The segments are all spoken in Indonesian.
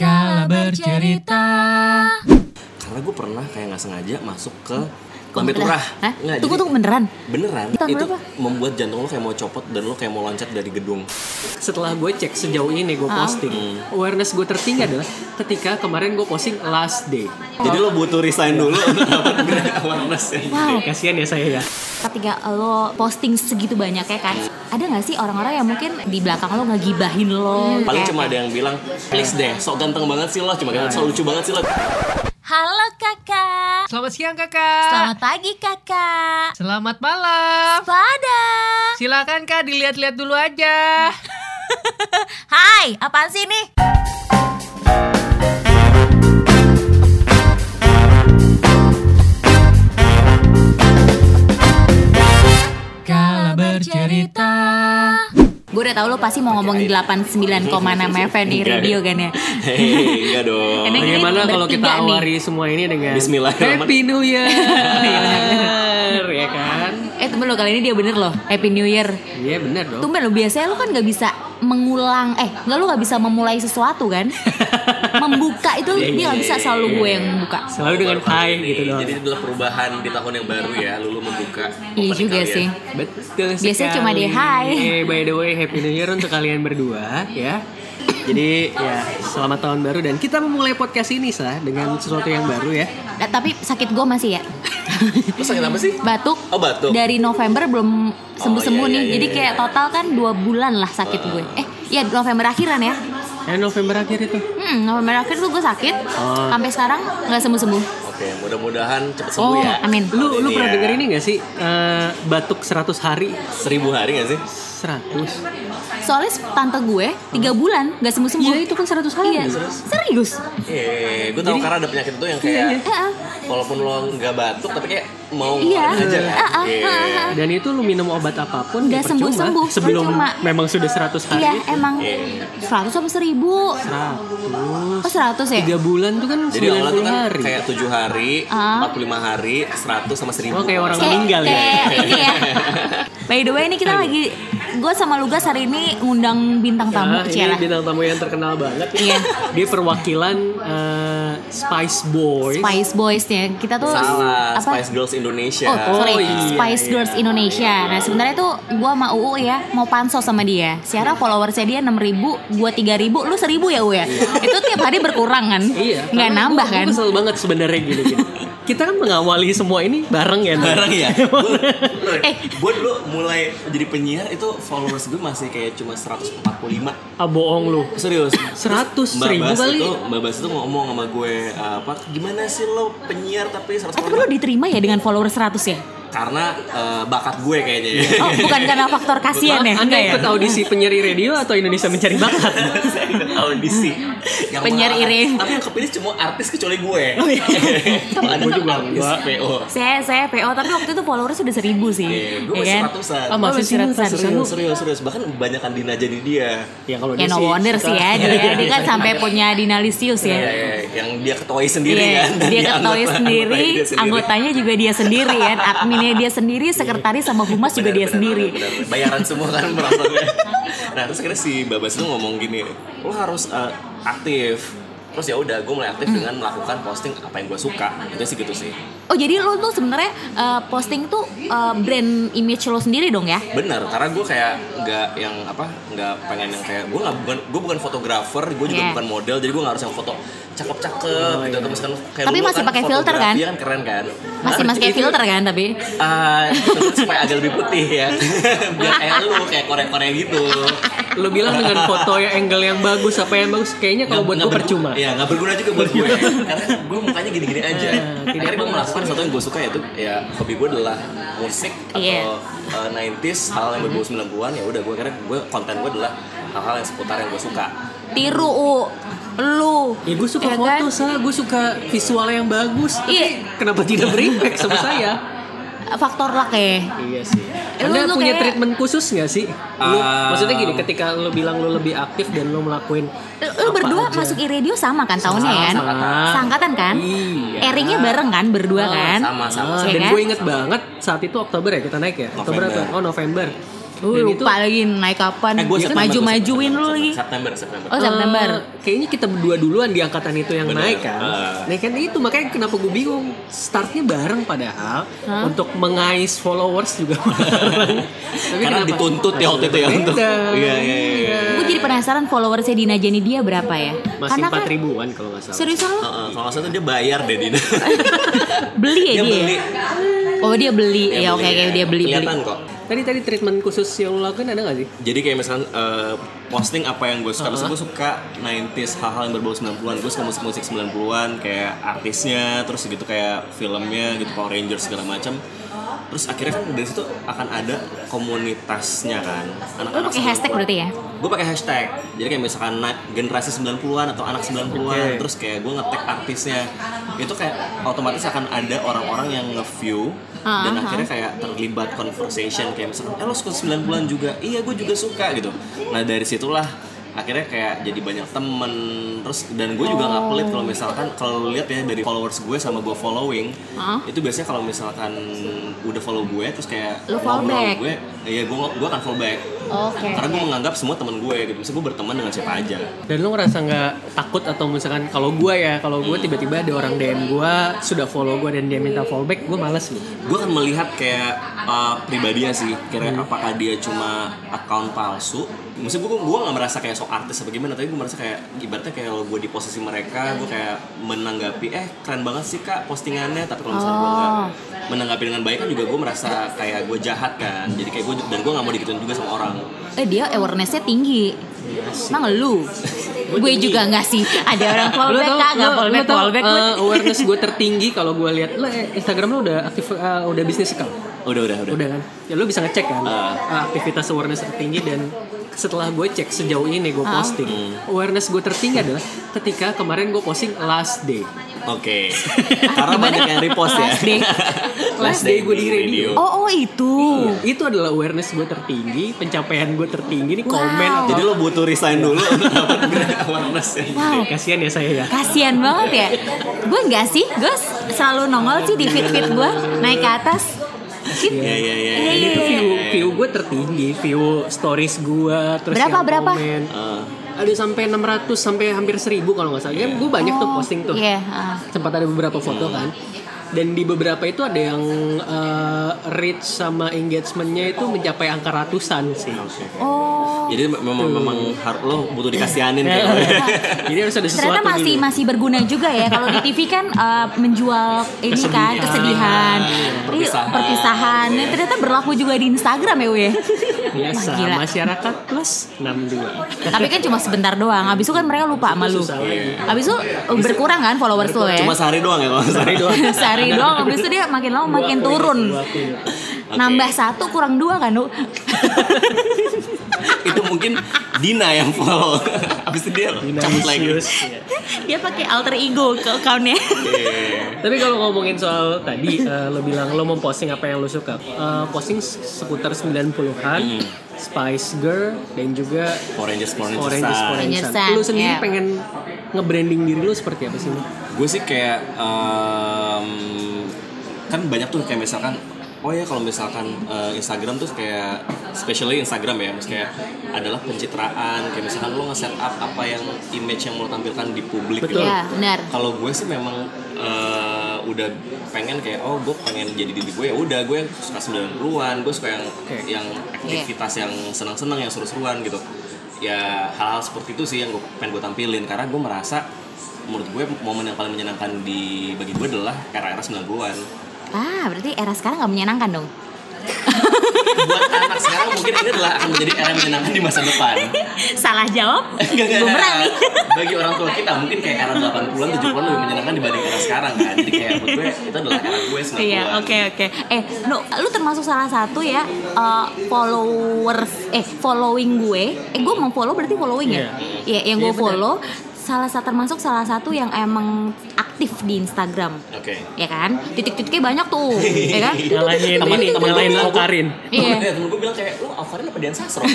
Kala bercerita. Karena gue pernah kayak nggak sengaja masuk ke lambe turah. Hah? Nggak, Tunggu jadi tunggu beneran. beneran Tahun itu berapa? membuat jantung lo kayak mau copot dan lo kayak mau loncat dari gedung. setelah gue cek sejauh ini gue Ah. posting awareness gue tertinggi adalah ketika kemarin gue posting last day Jadi lo butuh resign dulu untuk dapat awareness yang Wow. kasihan ya saya ya Ketika lo posting segitu banyak ya kan, ada nggak sih orang-orang yang mungkin di belakang lo ngegibahin lo? Paling kayak- cuma ada yang bilang, please deh, sok ganteng banget sih lo, cuma kayak sok lucu banget sih lo. Halo kakak, Selamat siang kakak selamat pagi kakak. Selamat malam Pada. Silakan kak dilihat-lihat dulu aja Hai, apaan sih nih? Kala bercerita udah tau lo pasti mau ngomongin 89,6 FM di radio kan ya. Hei, enggak dong. Ini- bagaimana kalau kita nih. awari semua ini dengan Bismillahirrahmanirrahim. Happy New Year ya kan Eh temen lo kali ini dia bener loh, Happy New Year. iya bener dong Tumben lo biasanya lo kan gak bisa mengulang, eh nggak lo gak bisa memulai sesuatu kan? Membuka itu Iya, dia gak bisa selalu gue yang buka. selalu dengan hai gitu doang Jadi itu adalah perubahan di tahun yang baru ya, Lulu membuka. Iya juga kalian. sih. Betul Biasanya cuma sekali. deh, hai. Eh, by the way, Happy New Year untuk kalian berdua ya. Jadi ya selamat tahun baru dan kita memulai podcast ini sah dengan sesuatu yang baru ya. Nah, tapi sakit gue masih ya. Lo sakit apa sih? Batuk. Oh, batuk. Dari November belum sembuh-sembuh Oh, iya, nih. iya, Jadi iya, kayak total kan dua bulan lah sakit gue. Eh, iya November akhiran ya. Eh November akhir itu. Hmm, November akhir tuh gue sakit. Oh. Sampai sekarang nggak sembuh-sembuh. Oke, mudah-mudahan cepet sembuh Oh, ya. amin. Lu lu pernah ya. denger ini gak sih eh, batuk 100 hari? Seribu hari gak sih? 100. Soalnya tante gue tiga bulan nggak sembuh-sembuh. Iya, itu kan 100 hari. Iya, serius. Iya, gue tahu karena ada penyakit itu yang kayak Heeh. walaupun lo nggak batuk tapi kayak mau Iya. aja kan. Ah, ah, Iya. ah, ah. Dan itu lu minum obat apa pun Nggak percuma. sembuh-sembuh, Sebelum percuma. memang sudah 100 hari. Iya, emang Iya. 100 apa 1000? 100. Oh 100 ya? Tiga bulan tuh kan Jadi 90 awalnya tuh kan hari. kayak 7 hari, Ah. 45 hari, 100 sama 1000. Oh, kayak orang Kayak- meninggal ya. kayak ini ya. By the way ini kita lagi gue sama Lugas hari ini ngundang bintang tamu Nah, ini bintang tamu yang terkenal banget. Iya. Dia perwakilan eh, Spice Boys. Spice Boys ya. Kita tuh Salah, apa? Spice Girls Indonesia. Oh, sorry, Oh, iya, Spice iya. Girls Indonesia. Nah, sebenarnya tuh gua sama UU ya mau pansos sama dia. Secara followersnya dia 6000, gua 3000, lu 1000 ya, U ya. Itu tiap hari berkurang kan? Iya. Nggak nambah gua- kan? Gua kesel banget sebenarnya gini, gini. Kita kan mengawali semua ini bareng ya. Bareng ya. Eh. gue dulu mulai jadi penyiar itu followers gue masih kayak cuma 145. Ah bohong lu. Serius. 100 Mbak ribu Bas kali. itu Mbak Bas itu ngomong sama gue apa gimana sih lo penyiar tapi 145 Eh, tapi lu diterima ya dengan followers 100 ya? Karena eh, bakat gue kayaknya ya. Oh, bukan karena faktor kasihan ya? Anda Enggak ya? ikut audisi penyiar radio atau Indonesia Mencari Bakat? Saya ikut audisi yang mengalahkan- Ire. tapi yang kepilih cuma artis kecuali gue Oh, iya. ada Gue juga artis enggak. PO Saya saya PO tapi waktu itu followers sudah 1000 sih. Iya, gue Ya masih kan? ratusan Ah, masih sih, ratusan. serius serius serius bahkan kebanyakan Dina jadi dia Ya kalau Ya dia no sih wonder sih ya dia, dia kan sampai punya dinalisius Iya, ya. iya, yang dia ketuai sendiri Iya, kan dia ketahui anggota- sendiri, anggotanya dia sendiri. anggotanya juga dia sendiri kan, adminnya dia sendiri, sekretaris sama humas juga dia sendiri. Bayaran semua kan berasanya. nah terus akhirnya si Babas itu ngomong gini, lo harus eh, aktif. Terus ya udah, gue mulai aktif Hmm. dengan melakukan posting apa yang gue suka. Itu sih gitu sih. Oh jadi lo tuh sebenarnya uh, posting tuh uh, brand image lo sendiri dong ya? Bener, karena gue kayak nggak yang apa, nggak pengen yang kayak gue nggak bukan gue bukan fotografer, gue juga Iya. bukan model, jadi gue nggak harus yang foto cakep-cakep gitu. Atau misalkan kayak Tapi masih kan pakai filter kan? fotografi kan keren kan? Masih Nah, masih kayak itu- filter kan tapi? Ah, supaya agak lebih putih ya. Biar kayak lu, kayak Korea-Korea gitu. Lu bilang dengan foto yang angle yang bagus apa yang bagus kayaknya kalau buat gue percuma. Iya, nggak berguna juga buat gue. Karena gue mukanya gini-gini aja. Tidak Akhirnya gue bagus. Melakukan sesuatu yang gue suka yaitu ya hobi gue adalah musik Iya. atau uh, 90s hal yang berbau 90-an ya udah gue akhirnya gue konten gue adalah hal-hal yang seputar yang gue suka. Tiru U, lu. Ya gue suka Ya foto, kan? sa, gue suka visual yang bagus. Tapi Iya. Kenapa tidak berimpact sama saya? Faktor luck ya. Iya sih. Eh, lu- Anda lu punya kayak- treatment khusus nggak sih? Lu, Ah. maksudnya gini, ketika lu bilang lu lebih aktif dan lu melakuin Lu, berdua aja. masuk iradio sama kan tahunnya kan? sama. Seangkatan kan? Iya. Airingnya bareng kan berdua Oh, kan? sama, sama. Ah, Iya dan kan? gue inget banget saat itu Oktober ya kita naik ya. Oktober November. atau oh November. Lu Dan lupa lagi naik kapan. Eh, gua September, Maju-majuin gua lu lagi. September, September. Oh, September. Eh, kayaknya kita berdua duluan di angkatan itu yang Bener. naik kan. Ah. Nah kan itu makanya kenapa gue bingung. Startnya bareng padahal Hah? untuk mengais followers juga bareng. Tapi Karena kenapa? dituntut ya waktu itu ya untuk. Beda. Iya, iya, iya. Gue jadi penasaran followersnya Dina Jenny dia berapa ya? Masih Karena empat kan ribuan kalau nggak salah. seriusan lu Heeh, kalau nggak salah tuh dia bayar deh Dina. beli ya dia dia? beli. Oh dia beli. Dia ya oke beli, oke ya. dia beli beli. Kelihatan kok. Tadi tadi treatment khusus yang lo lakuin ada nggak sih? Jadi kayak misalkan eh, posting apa yang gue suka, Maksudnya gue suka 90s hal-hal yang berbau 90-an. Gue suka musik-musik 90-an kayak artisnya, terus gitu kayak filmnya gitu Power Rangers segala macam. Terus akhirnya kan dari situ akan ada komunitasnya kan. Lu Anak-anak pakai hashtag berarti ya? gue pakai hashtag jadi kayak misalkan na- generasi 90-an atau anak 90-an Oke. terus kayak gue nge-tag artisnya itu kayak otomatis akan ada orang-orang yang nge-view Ah, dan ah, akhirnya kayak terlibat conversation kayak misalkan eh lo suka 90-an juga? Iya gue juga suka gitu. Nah dari situlah akhirnya kayak jadi banyak temen. Terus dan gue juga nggak pelit kalau misalkan kalau lihat ya dari followers gue sama gue following Hah? itu biasanya kalau misalkan udah follow gue terus kayak Lu follow back? gue iya gue gue akan follow back Oke. karena gue menganggap semua temen gue gitu misalnya gue berteman dengan siapa aja Dan lo ngerasa nggak takut atau misalkan kalau gue ya, kalau gue tiba-tiba ada orang DM gue sudah follow gue dan dia minta follow back, gue males gitu. gue akan melihat kayak uh, pribadinya sih kira apakah dia cuma account palsu maksudnya gue gue nggak merasa kayak sok artis apa gimana tapi gue merasa kayak ibaratnya kayak kalau gue di posisi mereka gue kayak menanggapi eh keren banget sih kak postingannya tapi kalau misalnya gue nggak Oh. menanggapi dengan baik kan juga gue merasa kayak gue jahat kan jadi kayak gue dan gue nggak mau digituin juga sama orang Eh dia awarenessnya tinggi. Emang lu? gue juga nggak sih. Ada orang fallback kak, nggak lo- fallback fallback. eh, lu. awareness gue tertinggi kalau gue lihat lo eh, Instagram lo udah aktif eh, udah bisnis account udah udah udah, udah kan ya lo bisa ngecek kan eh, aktivitas awareness tertinggi dan setelah gue cek sejauh ini gue Ah. posting Hmm. awareness gue tertinggi adalah ketika kemarin gue posting last day oke karena banyak yang repost ya Last day. Last day gue di radio. Oh oh itu. itu adalah awareness gue tertinggi pencapaian gue tertinggi nih Wow. komen jadi lo butuh resign dulu untuk dapat awareness ya Wow. kasihan ya saya ya Kasian banget ya. Gue nggak sih, gue selalu nongol sih di feed feed gue naik ke atas. Iya iya iya. Iya, Ini iya, tuh iya. view view gue tertinggi, view stories gue terus Berapa, yang berapa? komen. Eh, Ada sampai 600 sampai hampir 1000 kalau nggak salah. Kan gue banyak tuh Oh, posting tuh. Iya. ah. Sempat ada beberapa foto kan. Dan di beberapa itu ada yang eh, reach sama engagementnya itu mencapai angka ratusan sih. Oh. Jadi memang memang harus lo butuh dikasihanin kayak gue. Jadi harus ada sesuatu Ternyata masih dulu. masih berguna juga ya kalau di TV kan eh, menjual ini kan Kesedihan. kesedihan, Perpisahan. Iya, perpisahan. Nah, ternyata berlaku juga di Instagram ya, Wi. Biasa, gila. masyarakat plus 62. Tapi kan cuma sebentar doang. Habis itu kan mereka lupa sama lu. Lagi. Habis itu berkurang kan followers lu ya. Cuma sehari doang ya kalau sehari doang. Sehari doang. Habis itu dia makin lama makin turun. Nambah satu kurang dua kan, Du? Itu mungkin Dina yang follow. Abis itu dia cabut lagi. Ya. Dia pakai alter ego ke accountnya. Iya. Tapi kalau ngomongin soal tadi eh, lo bilang lo mau posting apa yang lo suka. Eh, posting seputar 90-an, Hmm. Spice Girl dan juga Power Rangers, Power Rangers. Orange. Orange Orange Sun. Sun, Lo sendiri iya. pengen nge-branding diri lo seperti apa sih? Mo? Gue sih kayak em, kan banyak tuh kayak misalkan oh ya kalau misalkan eh, Instagram tuh kayak especially Instagram ya maksudnya kayak adalah pencitraan kayak misalkan lo nge-set up apa yang image yang mau tampilkan di publik Betul. gitu. Iya, benar. kalau gue sih memang eh, udah pengen kayak oh gue pengen jadi diri gue ya udah gue suka 90-an gue suka yang Oke. yang aktivitas yang senang-senang yang seru-seruan gitu ya hal-hal seperti itu sih yang gue pengen gue tampilin karena gue merasa menurut gue momen yang paling menyenangkan di bagi gue adalah era-era 90-an Ah, berarti era sekarang nggak menyenangkan dong. buat anak sekarang mungkin ini adalah akan menjadi era menyenangkan di masa depan Salah jawab. Bumerang nih. Bagi orang tua kita mungkin kayak era 80-an, 70-an lebih menyenangkan dibanding era sekarang kan. Jadi kayak menurut gue itu adalah era gue 90-an. Iya, oke oke. Eh, lu, lu termasuk salah satu ya uh, followers eh following gue. Eh, gue mau follow berarti following ya? Iya, yang gue Iya, benar. Salah satu termasuk salah satu yang emang aktif di Instagram. Oke. Ya kan? Titik-titiknya banyak tuh, ya kan? Nyalahin Teman- ini, teman nyalahin gue- Aukarin. Iya. Temen, gue bilang kayak, lu Alvarin apa Dian Sastro?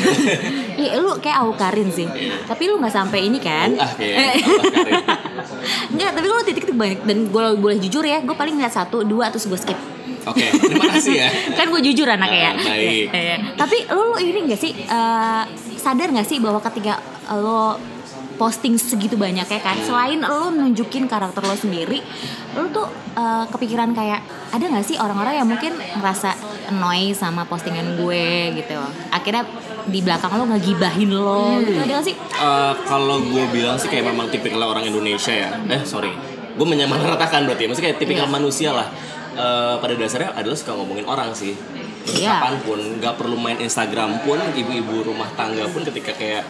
Iya, lu kayak Aukarin sih. Tapi lu nggak sampai ini kan? ah, kayak. Enggak, tapi lu titik-titik banyak dan gue boleh jujur ya, gue paling ngeliat satu, dua terus gue skip. Oke, terima kasih ya. kan gue jujur anaknya ya. Ah, baik. Iya, iya. Tapi lu, lu ini gak sih eh, sadar gak sih bahwa ketika lo posting segitu banyak ya kan, selain lo nunjukin karakter lo sendiri, lo tuh eh, kepikiran kayak ada gak sih orang-orang yang mungkin ngerasa annoy sama postingan gue gitu. Akhirnya di belakang lo ngegibahin lo gitu. Ada gak sih? Eh, kalau gue bilang sih kayak memang tipikal orang Indonesia ya. Eh sorry, gue menyamaratakan berarti. Maksudnya kayak tipikal Iya. manusia lah. Eh, pada dasarnya adalah suka ngomongin orang sih. Iya. Kapan pun, nggak perlu main Instagram pun, ibu-ibu rumah tangga pun ketika kayak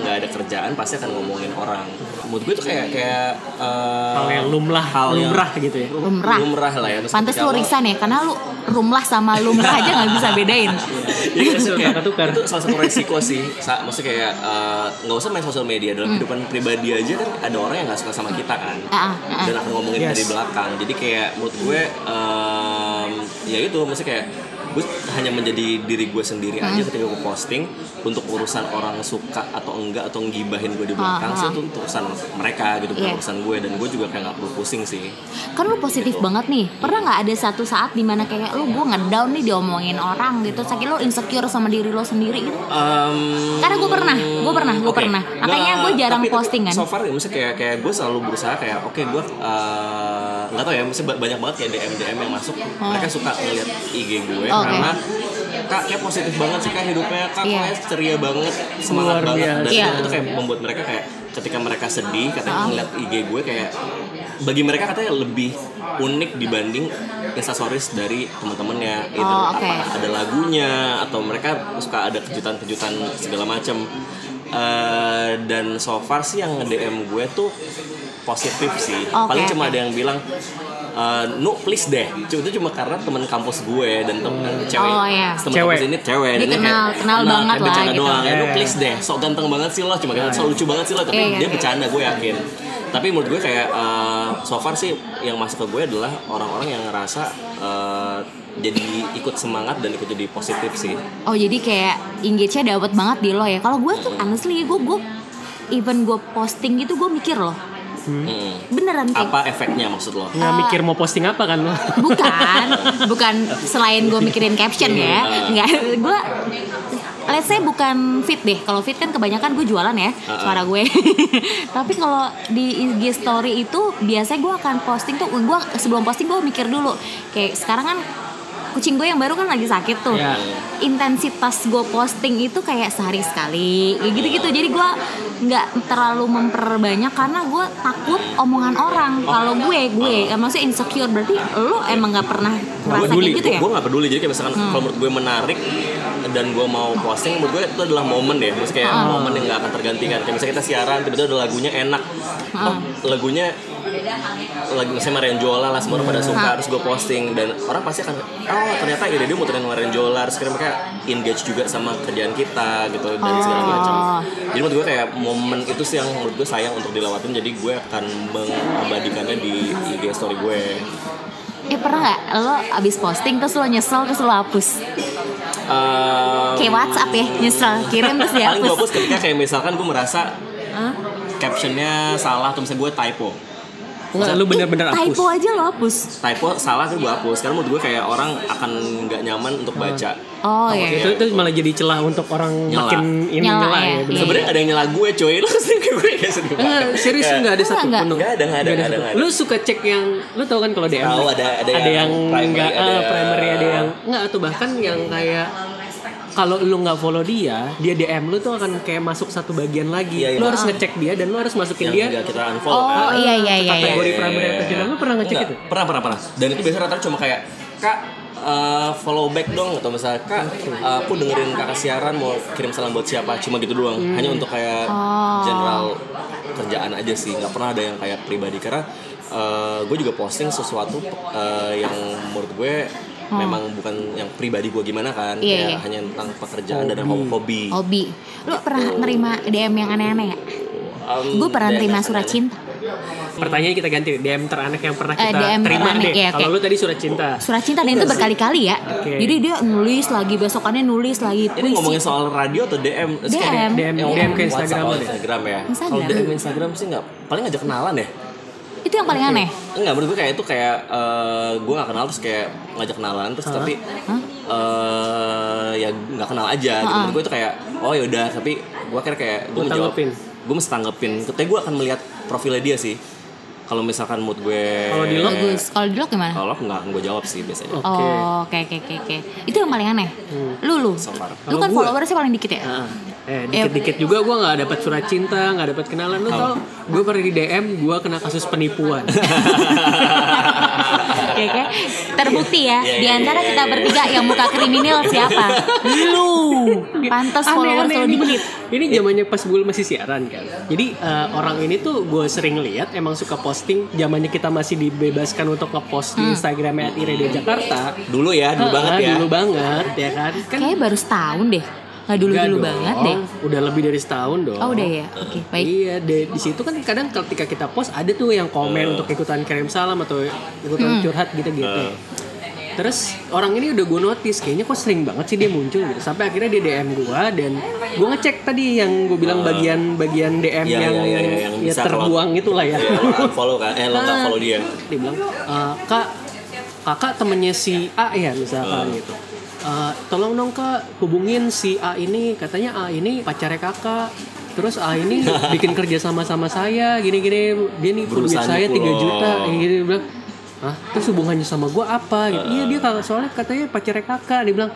nggak ada kerjaan pasti akan ngomongin orang. Menurut gue tuh kayak kayak eh, Hal yang lumlah, hal yang- lumrah gitu ya. Lumrah. lumrah lah ya. Terus Pantes lo- resign ya, karena lu rumlah sama lumrah aja gak bisa bedain. Jadi kayak- itu salah satu resiko sih. Sa maksudnya kayak eh, nggak usah main sosial media dalam kehidupan pribadi aja kan ada orang yang nggak suka sama kita kan. Ah, ah. Dan akan ngomongin Yes. dari belakang. Jadi kayak menurut gue em, ya itu maksudnya kayak gue hanya menjadi diri gue sendiri aja ketika gue posting untuk urusan orang suka atau enggak atau ngibahin gue di belakang Ah, sih ah. itu untuk urusan mereka gitu bukan Iya. urusan gue dan gue juga kayak nggak perlu pusing sih kan lu positif banget nih pernah nggak ada satu saat di mana kayak lu gue ngedown nih diomongin orang gitu sakit lu insecure sama diri lo sendiri gitu Em, Karena gue pernah, gue pernah, gue oke. pernah. Makanya gue jarang tapi- posting kan. So far ya, maksudnya kayak kayak gue selalu berusaha kayak oke gue eh, nggak tahu ya, maksudnya ba- banyak banget kayak DM DM yang masuk. Mereka suka ngeliat IG gue Oh. Oke. karena kak kayak positif banget sih kak hidupnya kak Iya. kayak ceria banget semangat Luar banget dan biasa. Iya. itu, itu kayak membuat mereka kayak ketika mereka sedih katanya ngeliat IG gue kayak bagi mereka katanya lebih unik dibanding instastories dari teman-temannya itu Oh, oke. apa ada lagunya atau mereka suka ada kejutan-kejutan segala macam Eh, dan so far sih yang nge-DM gue tuh positif sih Oke, paling cuma ada yang bilang eh, no please deh Cuma- itu cuma karena teman kampus gue dan temen cewek Oh, iya. temen Cewek. kampus ini cewek Dia kenal- kenal nah, banget kayak lah bercanda gitu. doang ya no Iya. please deh sok ganteng banget sih lo cuma kayak so lucu banget sih lo tapi Iya, iya, dia iya. bercanda gue yakin tapi menurut gue kayak eh, so far sih yang masuk ke gue adalah orang-orang yang ngerasa eh, jadi ikut semangat dan ikut jadi positif sih oh jadi kayak engage-nya dapet banget di lo ya kalau gue tuh honestly gue gue even gue posting gitu gue mikir loh Mm. beneran kayak apa efeknya maksud lo? Nggak mikir mau posting apa kan lo? bukan. Bukan selain gue mikirin caption ya. Nggak gue let's say bukan fit deh. Kalau fit kan kebanyakan gue jualan ya suara gue. Tapi kalau di IG story itu biasanya gue akan posting tuh gue sebelum posting gue mikir dulu. Kayak sekarang kan kucing gue yang baru kan lagi sakit tuh. Ya. intensitas gue posting itu kayak sehari sekali kayak gitu-gitu. Jadi gue nggak terlalu memperbanyak karena gue takut omongan orang. Kalau gue gue maksudnya insecure. Berarti lo emang nggak pernah peduli kayak gitu ya? gue gak peduli. Jadi kayak misalkan kalau menurut gue menarik dan gue mau posting menurut gue itu adalah momen ya maksudnya kayak momen yang gak akan tergantikan. Kayak misalnya kita siaran tiba-tiba ada lagunya enak. Oh, lagunya lagi misalnya Marian Jola lah semua orang pada suka terus gue posting dan orang pasti akan oh ternyata ide dia muterin Marian Jola. Terus kira mereka engage juga sama kerjaan kita gitu dan segala macam. Jadi menurut gue kayak momen itu sih yang menurut gue sayang untuk dilewatin jadi gue akan mengabadikannya di IG story gue eh pernah nggak? Lo abis posting terus lo nyesel terus lo hapus? Ehm, kayak WhatsApp ya nyesel kirim terus paling gue dihapus. hapus ketika kayak misalkan gue merasa Hah? captionnya salah atau misalnya gue typo Enggak, lu bener-bener hapus. typo aja lo hapus typo salah tuh gue hapus karena menurut gue kayak orang akan nggak nyaman untuk baca oh iya Itu, itu malah jadi celah untuk orang Nyela. makin ini Nyela, nyela, ya. ya. bener. sebenarnya ada yang nyela gue coy lo ke sini ke gue kayak sedih Enggak, banget serius Ya. enggak ada satu Enggak, pun. Nggak ada, nggak ada, nggak ada. Lu suka cek yang lu tau kan kalau DM Tahu, ada- ada yang yang primary, enggak ada ah, yang- primary ada yang enggak atau bahkan yang kayak kalau lu nggak follow dia, dia DM lu tuh akan kayak masuk satu bagian lagi. Iya, iya. Lu harus ngecek dia dan lu harus masukin yang dia kita unfollow kan oh iya iya iya, iya. kategori primary atau tidak. Lu pernah ngecek Enggak, itu? pernah pernah pernah dan itu biasanya rata cuma kayak kak eh, follow back dong atau misalnya kak eh, aku dengerin kakak siaran mau kirim salam buat siapa cuma gitu doang hanya untuk kayak Oh. general kerjaan aja sih nggak pernah ada yang kayak pribadi karena eh, gue juga posting sesuatu eh, yang menurut gue memang bukan yang pribadi gue gimana kan Iya, kayak iya. hanya tentang pekerjaan dan hobi hobi lo pernah nerima DM yang aneh-aneh ya Um, gue pernah nerima surat cinta Pertanyaan kita ganti DM teraneh yang pernah Eh, kita DM terima teraneh, deh. iya, Kalau lu tadi surat cinta. surat cinta dan itu berkali-kali ya Oke. jadi dia nulis lagi besokannya nulis lagi ini puisi ngomongin soal radio atau DM? DM. DM, yang DM ke WhatsApp, Instagram oh, lu. Instagram ya. Instagram. Kalau DM Instagram sih nggak paling ngajak kenalan ya. Itu yang paling aneh. Enggak, menurut gue kayak itu kayak eh, gue gak kenal terus kayak ngajak kenalan terus tapi eh ya nggak kenal aja. Gitu. Menurut gue itu kayak oh yaudah tapi gue kira kayak gue Lu menjawab, gue mesti tanggepin. Tapi gue akan melihat profilnya dia sih. Kalau misalkan mood gue Kalau di lock? Bagus. Kalau di lock gimana? kalau nggak gue jawab sih biasanya. Oke. Oh, oke oke oke oke. Itu yang paling aneh. Lu lu. So far. Lu Kalau kan followersnya paling dikit ya? Heeh. Eh dikit-dikit juga gue nggak dapat surat cinta, nggak dapat kenalan. Lu tau, gue pernah di DM, gue kena kasus penipuan. Oke oke. Terbukti ya. Iya, Di iya, antara iya, kita iya. bertiga yang muka kriminal siapa? Lu. Pantas followers lo dikit. Ini zamannya pas gue masih siaran kan. Jadi eh, orang ini tuh gue sering lihat emang suka posting. Zamannya kita masih dibebaskan untuk ngepost di Instagramnya di Radio Jakarta. Dulu ya, dulu Heeh, banget ya. Dulu banget ya kan. Kan Kayaknya baru setahun deh. Nggak dulu dulu banget deh. Udah lebih dari setahun dong. Oh udah ya. Oke baik. Iya, di, di situ kan kadang ketika kita post ada tuh yang komen untuk ikutan kirim salam atau ikutan Hmm. curhat gitu-gitu. Terus orang ini udah gue notice kayaknya kok sering banget sih dia muncul gitu. Sampai akhirnya dia DM gue dan gue ngecek tadi yang gue bilang bagian-bagian DM yang, iya, iya, iya, yang ya bisa kalau- terbuang itulah ya. Ya, lo unfollow kan? Eh, lo Nah, follow dia. Dia bilang, "Eh, kak, kakak temennya si A ya misalkan gitu. "Eh, tolong dong kak hubungin si A ini, katanya A ini pacarnya kakak. Terus A ini bikin kerja sama sama saya, gini-gini. Dia nih duit Berusaha saya nipu 3 lo. juta. Kayak gitu bilang, Hah? Terus hubungannya sama gue apa? Gitu. Iya dia kakak soalnya katanya pacarnya kakak. Dia bilang,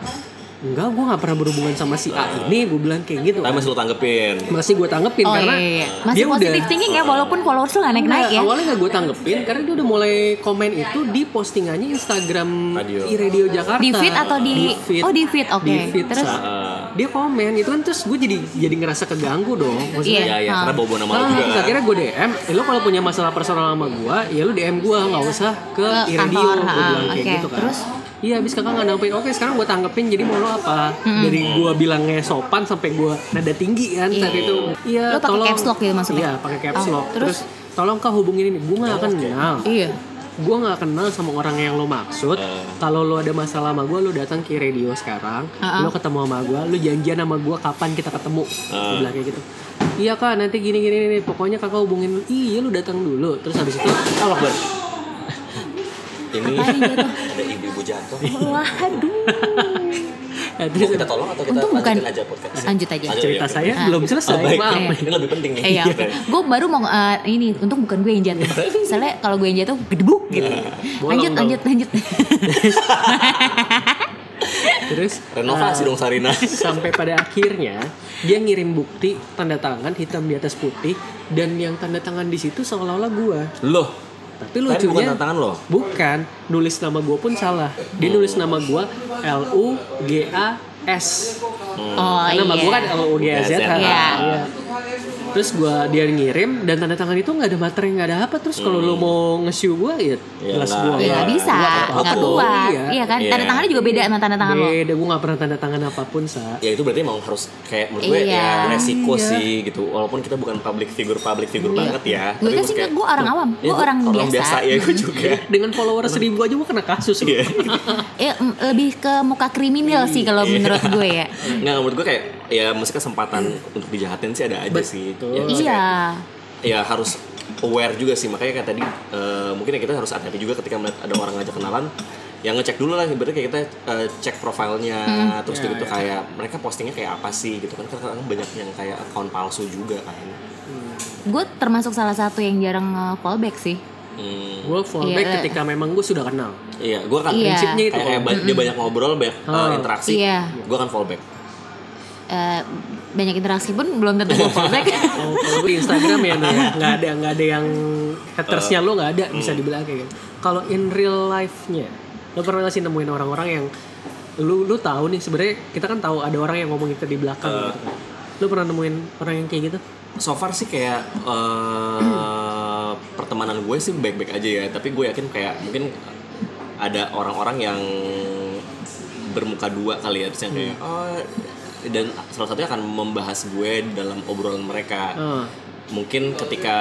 enggak gue nggak pernah berhubungan sama si A ini. Gue bilang kayak gitu. Tapi masih lo tanggepin. Masih gue tanggepin Oh karena iya, iya. Masih dia positif udah thinking ya walaupun followers lo nggak naik naik Enggak, ya. awalnya gak gue tanggepin karena dia udah mulai komen itu di postingannya Instagram Radio. i Radio Jakarta. Di feed atau di- feed. oh, di feed, oke. Di feed, Terus? Dia komen itu kan terus gue jadi jadi ngerasa keganggu dong. Maksudnya Iya. ya, ya, karena bobo nama lo Nah, juga terus kan. akhirnya gue DM, eh, lo kalau punya masalah personal sama gue, ya lo DM gue, nggak usah ke, Ke i-radio, kantor, gue bilang kayak oke. gitu kan. Terus? Iya, abis kakak nggak nanggepin. Oke, sekarang gue tanggepin. Jadi mau lo apa? Dari gue bilangnya sopan sampai gue nada tinggi kan saat Iya. itu. Iya, Lo pakai tolong. caps lock gitu maksudnya? Iya, pakai caps Oh, lock. terus? Terus, tolong kak hubungin ini. Gue nggak kenal. Iya. Gue nggak kenal sama orang yang lo maksud. Kalau lo ada masalah sama gue, lo datang ke radio sekarang. Uh-uh. Lo ketemu sama gue, lo janjian sama gue kapan kita ketemu. Gue bilang kayak gitu. Iya kak, nanti gini gini nih. Pokoknya kakak hubungin. Iya, lo datang dulu. Terus habis itu, Allah Akbar. Ini Yang jatuh? jatuh. Waduh. eh, Mau terus kita tolong atau kita Untung bukan. lanjutin aja podcast? Lanjut aja. Lanjut, cerita ya, saya Ah. belum selesai. Oh, baik. Maaf. Iya. Ini lebih penting nih. Iya, gue baru mau eh, ini, untung bukan gue yang jatuh. Soalnya kalau gue yang jatuh gedebuk gitu. Bolong Lanjut, dong. lanjut, lanjut. Terus Renovasi eh, dong Sarina. sampai pada akhirnya dia ngirim bukti tanda tangan hitam di atas putih dan yang tanda tangan di situ seolah-olah gua. Loh, Tapi Tapi bukan lucunya tantangan lo. Bukan, nulis nama gua pun salah. Dia nulis nama gua L U G A S. Oh Karena nama iya. gua kan L U G A Z. Iya. Iya. Terus gua dia ngirim dan tanda tangan itu nggak ada materi nggak ada apa terus kalau lo mau nge-show gua ya Ya, jelas nggak. gua Ya nggak bisa, gua nggak apa-apa dong. kuat. Iya. Iya kan? Iya. Tanda tangannya juga beda sama tanda tangan lo. Beda, gue gak pernah tanda tangan apa pun, Sa Ya itu berarti emang harus kayak menurut gue Iya. ya resiko Iya. sih gitu. Walaupun kita bukan public figure public figure Iya. banget ya. Gue kan sih kayak- gue orang awam, Ya, gue orang, biasa. ya gue juga. Dengan follower seribu aja gue kena kasus. Iya. Ya, mm, lebih ke muka kriminal sih kalau Iya. menurut gue ya. Nggak menurut gue kayak ya mesti kesempatan untuk dijahatin sih ada aja sih. Betul. Ya, maksudnya Iya. ya harus aware juga sih makanya kayak tadi eh, mungkin ya kita harus hati-hati juga ketika melihat ada orang ngajak kenalan yang ngecek dulu lah berarti kayak kita eh, cek profilnya Hmm. terus Ya, gitu ya. kayak mereka postingnya kayak apa sih gitu kan karena banyak yang kayak account palsu juga kan Gue termasuk salah satu yang jarang nge fallback sih. hmm, Gue fallback Iya. ketika memang gue sudah kenal. iya gue kan Iya. Prinsipnya itu kayak, kayak kalau- ba- dia banyak ngobrol banyak eh, Oh. interaksi Iya. gue kan fallback Eh, banyak interaksi pun belum tentu gue. Oh, kalau gue di Instagram ya, no, ya. nggak ada nggak ada yang hatersnya lo nggak ada bisa dibilang kayak gitu. Kalau in real life-nya, lo pernah nggak sih nemuin orang-orang yang lu lu tahu nih sebenarnya kita kan tahu ada orang yang ngomong itu di belakang gitu kan. Lo pernah nemuin orang yang kayak gitu? so far sih kayak eh, pertemanan gue sih baik-baik aja ya tapi gue yakin kayak mungkin ada orang-orang yang bermuka dua kali ya terus yang kayak oh dan salah satunya akan membahas gue dalam obrolan mereka. Ah. mungkin ketika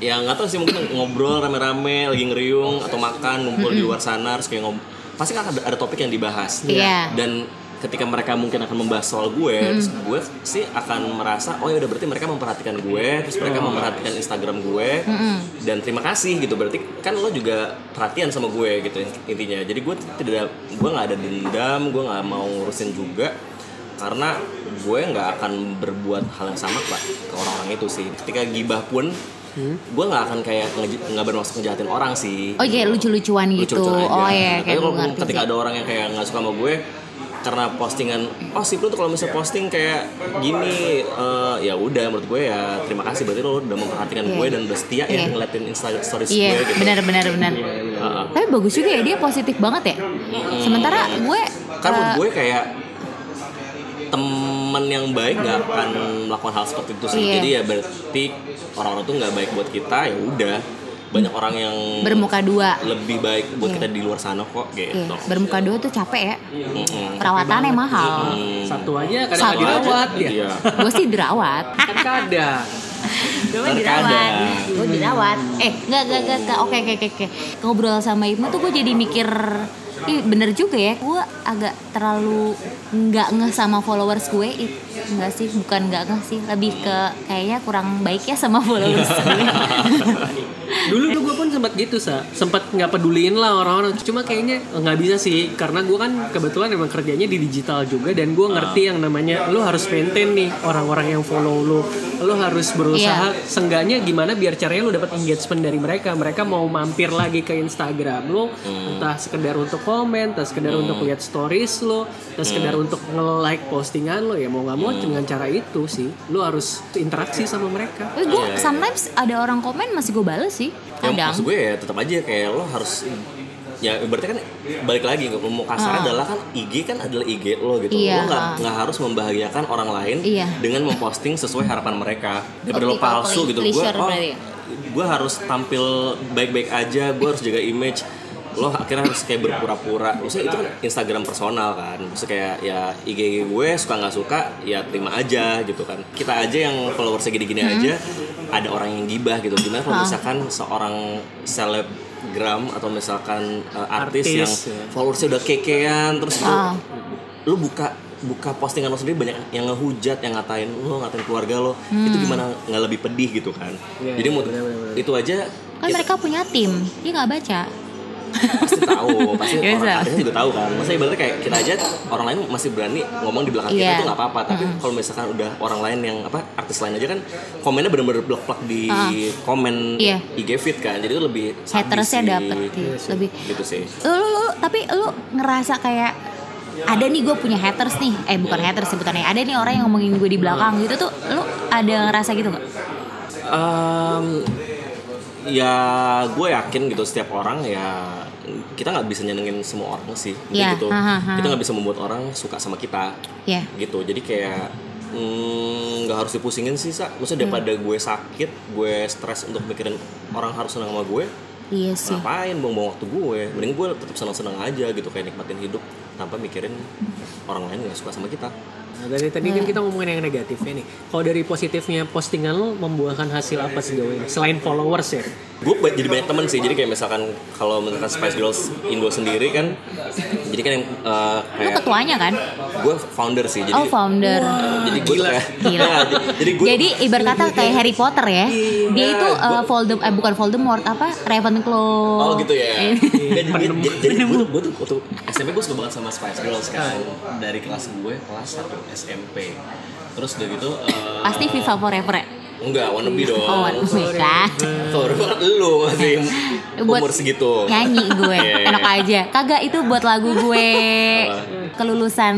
ya nggak tahu sih mungkin ngobrol rame-rame lagi ngeriung atau makan ngumpul di luar sana terus kayak ngob pasti kan ada, ada topik yang dibahas. Iya. dan ketika mereka mungkin akan membahas soal gue terus gue sih akan merasa oh ya udah berarti mereka memperhatikan gue terus mereka memperhatikan Instagram gue. Dan terima kasih gitu berarti kan lo juga perhatian sama gue gitu intinya. Jadi gue tidak gue nggak ada dendam gue nggak mau ngurusin juga karena gue nggak akan berbuat hal yang sama pak ke orang-orang itu sih ketika gibah pun gue nggak akan kayak nggak bermaksud ngejahatin orang sih Oh iya lucu-lucuan gitu. aja. Oh iya Tapi kayak kalau gue ngerti ketika sih. ada orang yang kayak nggak suka sama gue karena postingan oh sih lu tuh kalau misalnya posting kayak gini eh, ya udah menurut gue ya terima kasih berarti lo udah memperhatikan Iya. gue dan udah setia ya Iya. ngeliatin insta stories Iya, gue gitu benar benar benar. Heeh. Tapi bagus juga ya dia positif banget ya. Sementara gue kan menurut eh, gue kayak temen yang baik nggak akan melakukan hal seperti itu sih Iya. jadi ya berarti orang-orang tuh nggak baik buat kita ya udah banyak orang yang bermuka dua. lebih baik buat Iya. kita di luar sana kok Iya, gitu bermuka dua tuh capek ya. Mm-mm. Perawatannya mahal. Satu aja kadang Satu nggak dirawat aja. ya. Iya. Gue sih dirawat. Kan kadang. Gue Terkadang. dirawat. Gue dirawat. Eh, enggak enggak enggak. enggak. Oke oke oke oke. Ngobrol sama Ibnu tuh gue jadi mikir Ih, bener juga ya, gue agak terlalu nggak ngeh sama followers gue Enggak sih, bukan nggak ngeh sih. Lebih ke kayaknya kurang baik ya sama followers Dulu tuh gue pun sempat gitu sa, sempat nggak peduliin lah orang-orang. Cuma kayaknya nggak bisa sih, karena gue kan kebetulan emang kerjanya di digital juga dan gue ngerti yang namanya lu harus maintain nih orang-orang yang follow lu. Lu harus berusaha seenggaknya gimana biar caranya lu dapat engagement dari mereka. Mereka mau mampir lagi ke Instagram lu, entah sekedar untuk komen, entah sekedar untuk lihat stories lu, entah sekedar untuk nge-like postingan lu ya mau nggak mau dengan cara itu sih. Lu harus interaksi sama mereka. Tapi gue Iya, iya. sometimes ada orang komen masih gue bales sih ya Kadang maksud gue ya tetap aja kayak lo harus ya berarti kan balik lagi kalau mau kasar adalah kan IG kan adalah IG lo gitu Ah. Iya, lo nggak nggak harus membahagiakan orang lain Iya. dengan memposting sesuai harapan mereka daripada lo palsu gitu gue oh ya? gue harus tampil baik-baik aja gue harus jaga image lo akhirnya harus kayak berpura-pura maksudnya itu kan Instagram personal kan maksudnya kayak ya IG gue suka nggak suka ya terima aja gitu kan kita aja yang followersnya gini-gini Hmm. aja ada orang yang gibah gitu gimana kalau Ah. misalkan seorang selebgram atau misalkan uh, artis, Artis, yang ya. followersnya udah kekean terus lu, Ah. lu buka buka postingan lo sendiri banyak yang ngehujat yang ngatain lo ngatain keluarga lo Hmm. itu gimana nggak lebih pedih gitu kan Iya, jadi iya, mau itu aja Kan kita mereka punya tim Dia gak baca pasti tahu pasti Iya, orang bisa. artisnya juga tahu kan. Maksudnya ibaratnya kayak kita aja orang lain masih berani ngomong di belakang kita Iya. itu nggak apa-apa. Tapi kalau misalkan udah orang lain yang apa artis lain aja kan komennya bener-bener blok-blok di komen Iya. IG feed kan. Jadi itu lebih Hatersnya sih. dapet iya, Lebih gitu sih. Lu, lu, tapi lu ngerasa kayak ada nih gue punya haters nih. Eh bukan haters sebutannya ada nih orang yang ngomongin gue di belakang gitu tuh lu ada ngerasa gitu nggak? Em, ya gue yakin gitu setiap orang ya kita nggak bisa nyenengin semua orang sih. Jadi Iya, gitu. ha, ha, ha. kita nggak bisa membuat orang suka sama kita. Ya. Gitu. Jadi kayak mm, nggak harus dipusingin sih sa. Maksudnya daripada gue sakit gue stres untuk mikirin orang harus senang sama gue iya sih. ngapain buang-buang waktu gue? Mending gue tetap senang-senang aja gitu kayak nikmatin hidup tanpa mikirin orang lain nggak suka sama kita dari tadi kan kita ngomongin yang negatifnya nih. Kalau dari positifnya postingan lo membuahkan hasil apa sejauh ini? Selain followers ya? gue jadi banyak temen sih jadi kayak misalkan kalau misalkan Spice Girls Indo sendiri kan jadi kan yang uh, lu kayak ketuanya kan gue founder sih jadi oh founder jadi gue kayak Gila. Nah, jadi gue Jadi ibarat kata kayak Harry Potter ya. Dia itu uh, Voldem eh bukan Voldemort apa? Ravenclaw. Oh gitu ya. Nggak, jadi jadi, jadi gue tuh, gue tuh waktu SMP gue suka banget sama Spice Girls kan. Dari kelas gue kelas 1 SMP. Terus udah gitu eh, Pasti Viva Forever ya. Enggak, wannabe dong. Oh, wannabe lah. Sorry banget lu masih Buat umur segitu. Nyanyi gue, Iya. enak aja. Kagak itu buat lagu gue kelulusan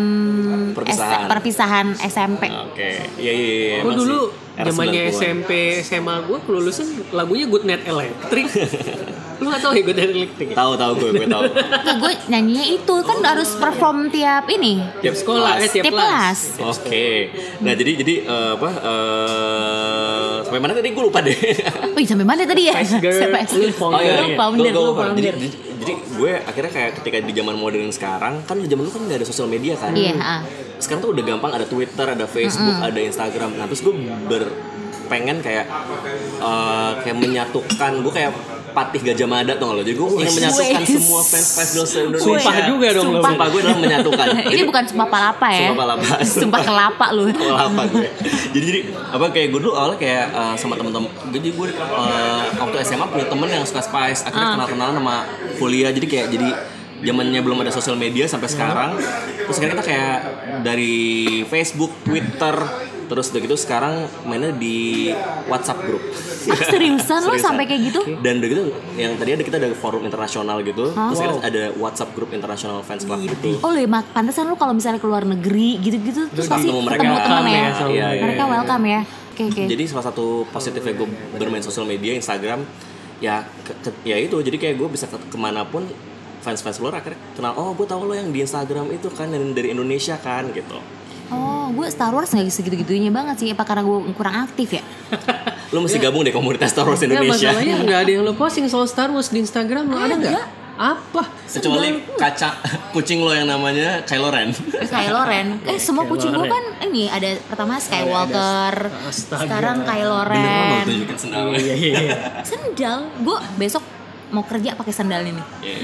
Perpisahan. S- perpisahan SMP. Oke. Iya iya iya. Gue dulu zamannya 90-an. SMP SMA gue kelulusan lagunya Good Night Electric. lu gak tau ya Night Electric? ya? Tahu tahu gue, gue tahu. Tuh, gue nyanyinya itu kan harus perform tiap ini, Tiap sekolah, eh tiap, tiap kelas. Oke. Nah, jadi jadi eh, apa eh sampai mana tadi gue lupa deh. Wih, sampai mana tadi ya? Spice Girl, Sampai lu founder. Lu iya. founder, Gua- lu founder. jadi, jadi gue akhirnya kayak ketika di zaman modern sekarang kan di zaman dulu kan nggak ada sosial media kan. Iya, ah. Sekarang tuh udah gampang ada Twitter, ada Facebook, ada Instagram. Nah terus gue ber pengen kayak eh, kayak menyatukan gue kayak patih Gajah Mada tuh lo. Jadi gue ingin menyatukan semua fans Spice Girls Indonesia. Sumpah juga dong lo. Sumpah gue adalah menyatukan. Ini bukan sumpah palapa ya. Sumpah palapa. Sumpah kelapa lu. apa gue jadi jadi apa kayak gue dulu awalnya kayak uh, sama temen-temen jadi gue uh, waktu SMA punya temen yang suka Spice akhirnya Ah. kenal-kenalan sama kuliah jadi kayak jadi zamannya belum ada sosial media sampai sekarang terus akhirnya kita kayak dari Facebook Twitter terus udah gitu sekarang mainnya di WhatsApp grup Ah, seriusan lo sampai kayak gitu? dan udah gitu yang tadi ada kita ada forum internasional gitu terus kita ada WhatsApp grup internasional fans club gitu Oh lo ya, mak- pantesan lo kalau misalnya keluar negeri gitu-gitu terus pasti ketemu mereka. ketemu temen Welcome ya. ya Iya, iya, Mereka iya. welcome ya. Oke oke. Jadi salah satu positifnya gue bermain sosial media Instagram ya ke- ke- ya itu jadi kayak gue bisa ke ke mana pun fans-fans luar akhirnya kenal oh gue tahu lo yang di Instagram itu kan yang dari Indonesia kan gitu Oh, gue Star Wars nggak segitu-gitunya banget sih. Apa karena gue kurang aktif ya? lo mesti gabung deh komunitas Star Wars Ya Indonesia masalahnya nggak ada yang lo posting soal Star Wars di Instagram lo ada nggak? Apa? kecuali kaca kucing lo yang namanya Kylo Ren Kylo Ren. Eh semua kucing gue kan ini ada pertama Skywalker, Astaga. sekarang Kylo bener lo Ren. tunjukin sendalnya Iya iya iya. Sendal. Gue besok mau kerja pakai sandal ini. Iya.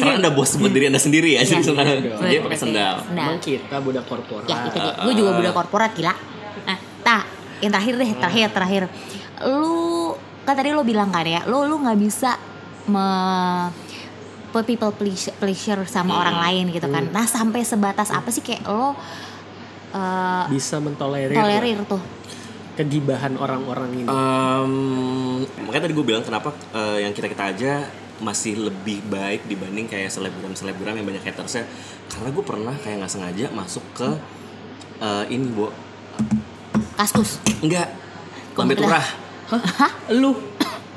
karena anda bos buat diri anda sendiri ya jadi Iya, betul. dia pakai Sendal. Emang kita budak korporat. Ya itu dia. Gue juga budak korporat gila. Nah, tak yang terakhir deh, terakhir terakhir. Lu kan tadi lu bilang kan ya, lu lu nggak bisa me pe- people pleasure, pleasure sama orang lain gitu kan. Nah, sampai sebatas apa sih kayak lo eh, Bisa mentolerir tolerir tuh? Kegibahan orang-orang ini. Em, makanya tadi gue bilang kenapa eh, yang kita kita aja masih lebih baik dibanding kayak selebgram selebgram yang banyak hatersnya karena gue pernah kayak nggak sengaja masuk ke eh, ini bu Kaskus. enggak lambe turah Hah? Lu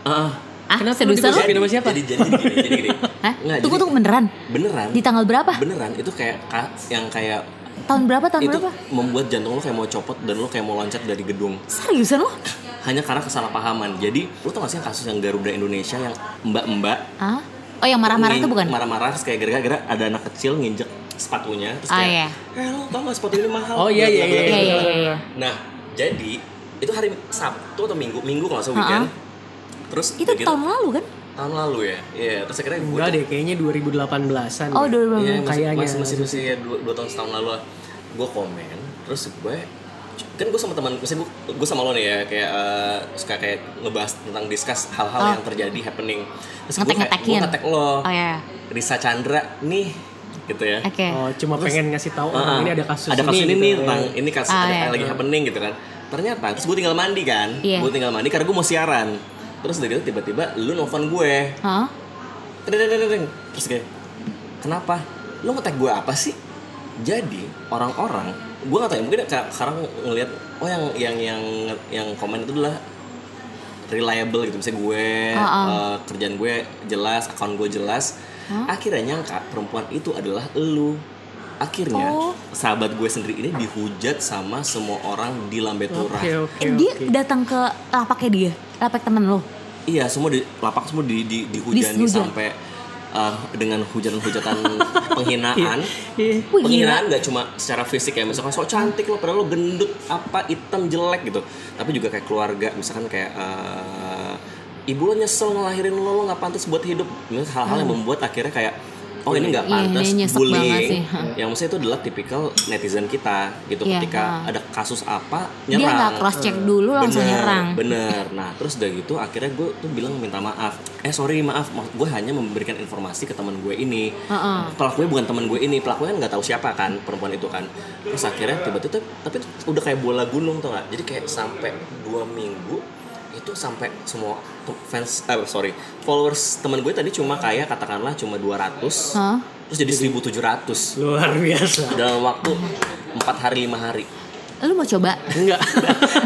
Heeh. Ah, Kenapa lu? digosipin sama siapa? jadi jadi jadi gini, jadi gini. Hah? Nggak, Tunggu jadi- tunggu beneran. beneran Di tanggal berapa? beneran itu kayak ka- yang kayak Tahun berapa? Tahun itu berapa? membuat jantung lo kayak mau copot dan lo kayak mau loncat dari gedung Seriusan lo? hanya karena kesalahpahaman jadi lo tau gak sih yang kasus yang Garuda Indonesia yang mbak-mbak Ah? Oh yang marah-marah itu bukan? marah-marah terus kayak gara-gara ada anak kecil nginjek sepatunya terus Ah, kayak iya. eh lo tau gak sepatu ini mahal Oh, iya, iya, Iya iya bla. iya. iya. nah jadi itu hari Sabtu atau Minggu Minggu kalau salah weekend terus Itu gitu, tahun lalu kan? Tahun lalu ya iya terus akhirnya gue Enggak deh, kayaknya 2018-an. Oh, deh. 2018. Iya, masih, Kayaknya. masih masih masih ya, dua, dua tahun setahun lalu lah. Gue komen, terus gue kan gue sama teman, misalnya gue, gue sama lo nih ya kayak eh, suka kayak ngebahas tentang discuss hal-hal Oh. yang terjadi happening. Terus gue kayak Ngetek-ngetekin. gue ngetek lo, Oh ya. Risa Chandra nih, gitu ya. Oke. Oh, cuma pengen ngasih tahu Ah, orang ini ada kasus ada kasus ini, gitu. nih tentang ini kasus Ah, ada iya. yang lagi happening gitu kan. Ternyata terus gue tinggal mandi kan, Iya. gue tinggal mandi karena gue mau siaran. Terus udah gitu tiba-tiba lu nelfon gue, deng. terus kayak kenapa? Lo ngetek gue apa sih? Jadi orang-orang gue gak tau ya mungkin ka- sekarang ngelihat oh yang yang yang yang komen itu adalah reliable gitu misalnya gue Ah, ah. eh, kerjaan gue jelas akun gue jelas. Akhirnya nyangka perempuan itu adalah elu akhirnya Oh. sahabat gue sendiri ini dihujat sama semua orang di Lambe Turah Oke, oke, Eh, dia datang ke lapaknya dia, lapak temen lo. Iya, semua di lapak semua di, di dihujani Dihujat. sampai uh, dengan hujatan-hujatan penghinaan. Iya. Wih, penghinaan nggak cuma secara fisik ya, misalkan sok cantik lo, padahal lo gendut, apa hitam jelek gitu. Tapi juga kayak keluarga, misalkan kayak uh, ibu lo nyesel ngelahirin lo, lo nggak pantas buat hidup. Hal-hal yang membuat akhirnya kayak oh ini nggak Iya, pantas banget bullying. Yang maksudnya itu adalah tipikal netizen kita gitu. Iya, Ketika ha. ada kasus apa Dia nyerang. nggak cross check dulu langsung Bener, nyerang. Bener. Nah terus udah gitu akhirnya gue tuh bilang minta maaf. Eh sorry maaf, gue hanya memberikan informasi ke teman gue ini. Heeh. Pelakunya bukan teman gue ini, pelakunya nggak tahu siapa kan perempuan itu kan. Terus akhirnya tiba-tiba tapi udah kayak bola gunung tuh nggak. Jadi kayak sampai dua minggu itu sampai semua fans, eh sorry, followers teman gue tadi cuma kayak katakanlah cuma 200 Hah? terus jadi 1700 Luar biasa. dalam waktu empat hari lima hari. Lu mau coba? Enggak.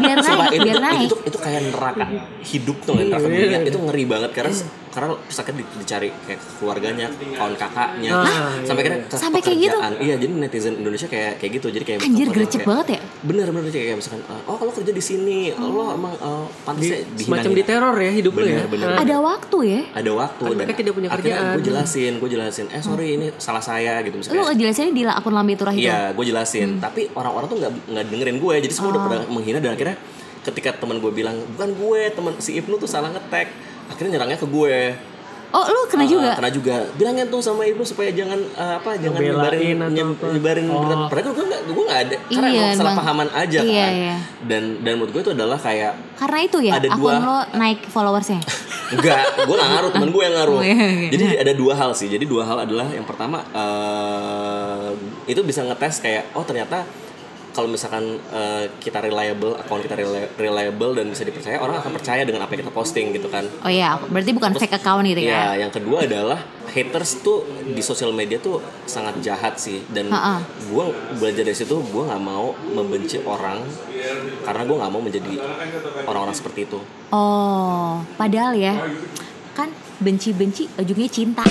Biar Sumpah, naik, itu, biar naik. Itu, itu kayak neraka hidup tuh kan, neraka Iya, dunia. iya. Itu ngeri banget karena karena terus akhirnya di- dicari kayak keluarganya, kawan kakaknya, Ah, sampai iya, kira ke Sampai kayak gitu? Iya, jadi netizen Indonesia kayak kayak gitu. Jadi kayak Anjir kayak- gercep banget ya? Bener bener kayak kayak misalkan, eh, oh kalau kerja di sini, lo emang uh, pantasnya Di, dihina semacam diteror ya hidup lu ya. Bener, bener. Ada waktu ya? ada waktu Kan mereka tidak punya kerjaan. gue jelasin gue jelasin eh sorry ini salah saya gitu misalnya ngejelasinnya di akun Lambe Turah itu? Iya, gue jelasin. Tapi orang-orang tuh nggak nggak dengerin gue, jadi semua udah pada menghina dan akhirnya ketika teman gue bilang bukan gue teman si Ibnu tuh salah ngetek akhirnya nyerangnya ke gue Oh lu kena Ah, juga? kena juga bilangin tuh sama Ibnu supaya jangan eh, apa jangan Ngebelain nyebarin nyebarin Oh. berita padahal gue nggak gue nggak ada karena Iya, emang salah pahaman aja Iya, kan iya. dan dan menurut gue itu adalah kayak Karena itu ya Ada akun dua. lo naik followersnya. Enggak, gue gak ngaruh, temen gue yang ngaruh. Oh, iya, iya. Jadi ada dua hal sih. Jadi dua hal adalah yang pertama eh itu bisa ngetes kayak oh ternyata kalau misalkan eh, kita reliable, akun kita reliable dan bisa dipercaya, orang akan percaya dengan apa yang kita posting gitu kan. Oh iya, berarti bukan fake account gitu ya? Ya, yang kedua adalah haters tuh di sosial media tuh sangat jahat sih dan Ha-ha. gue belajar dari situ gue nggak mau membenci orang karena gue nggak mau menjadi orang-orang seperti itu. Oh, padahal ya kan benci-benci ujungnya cinta.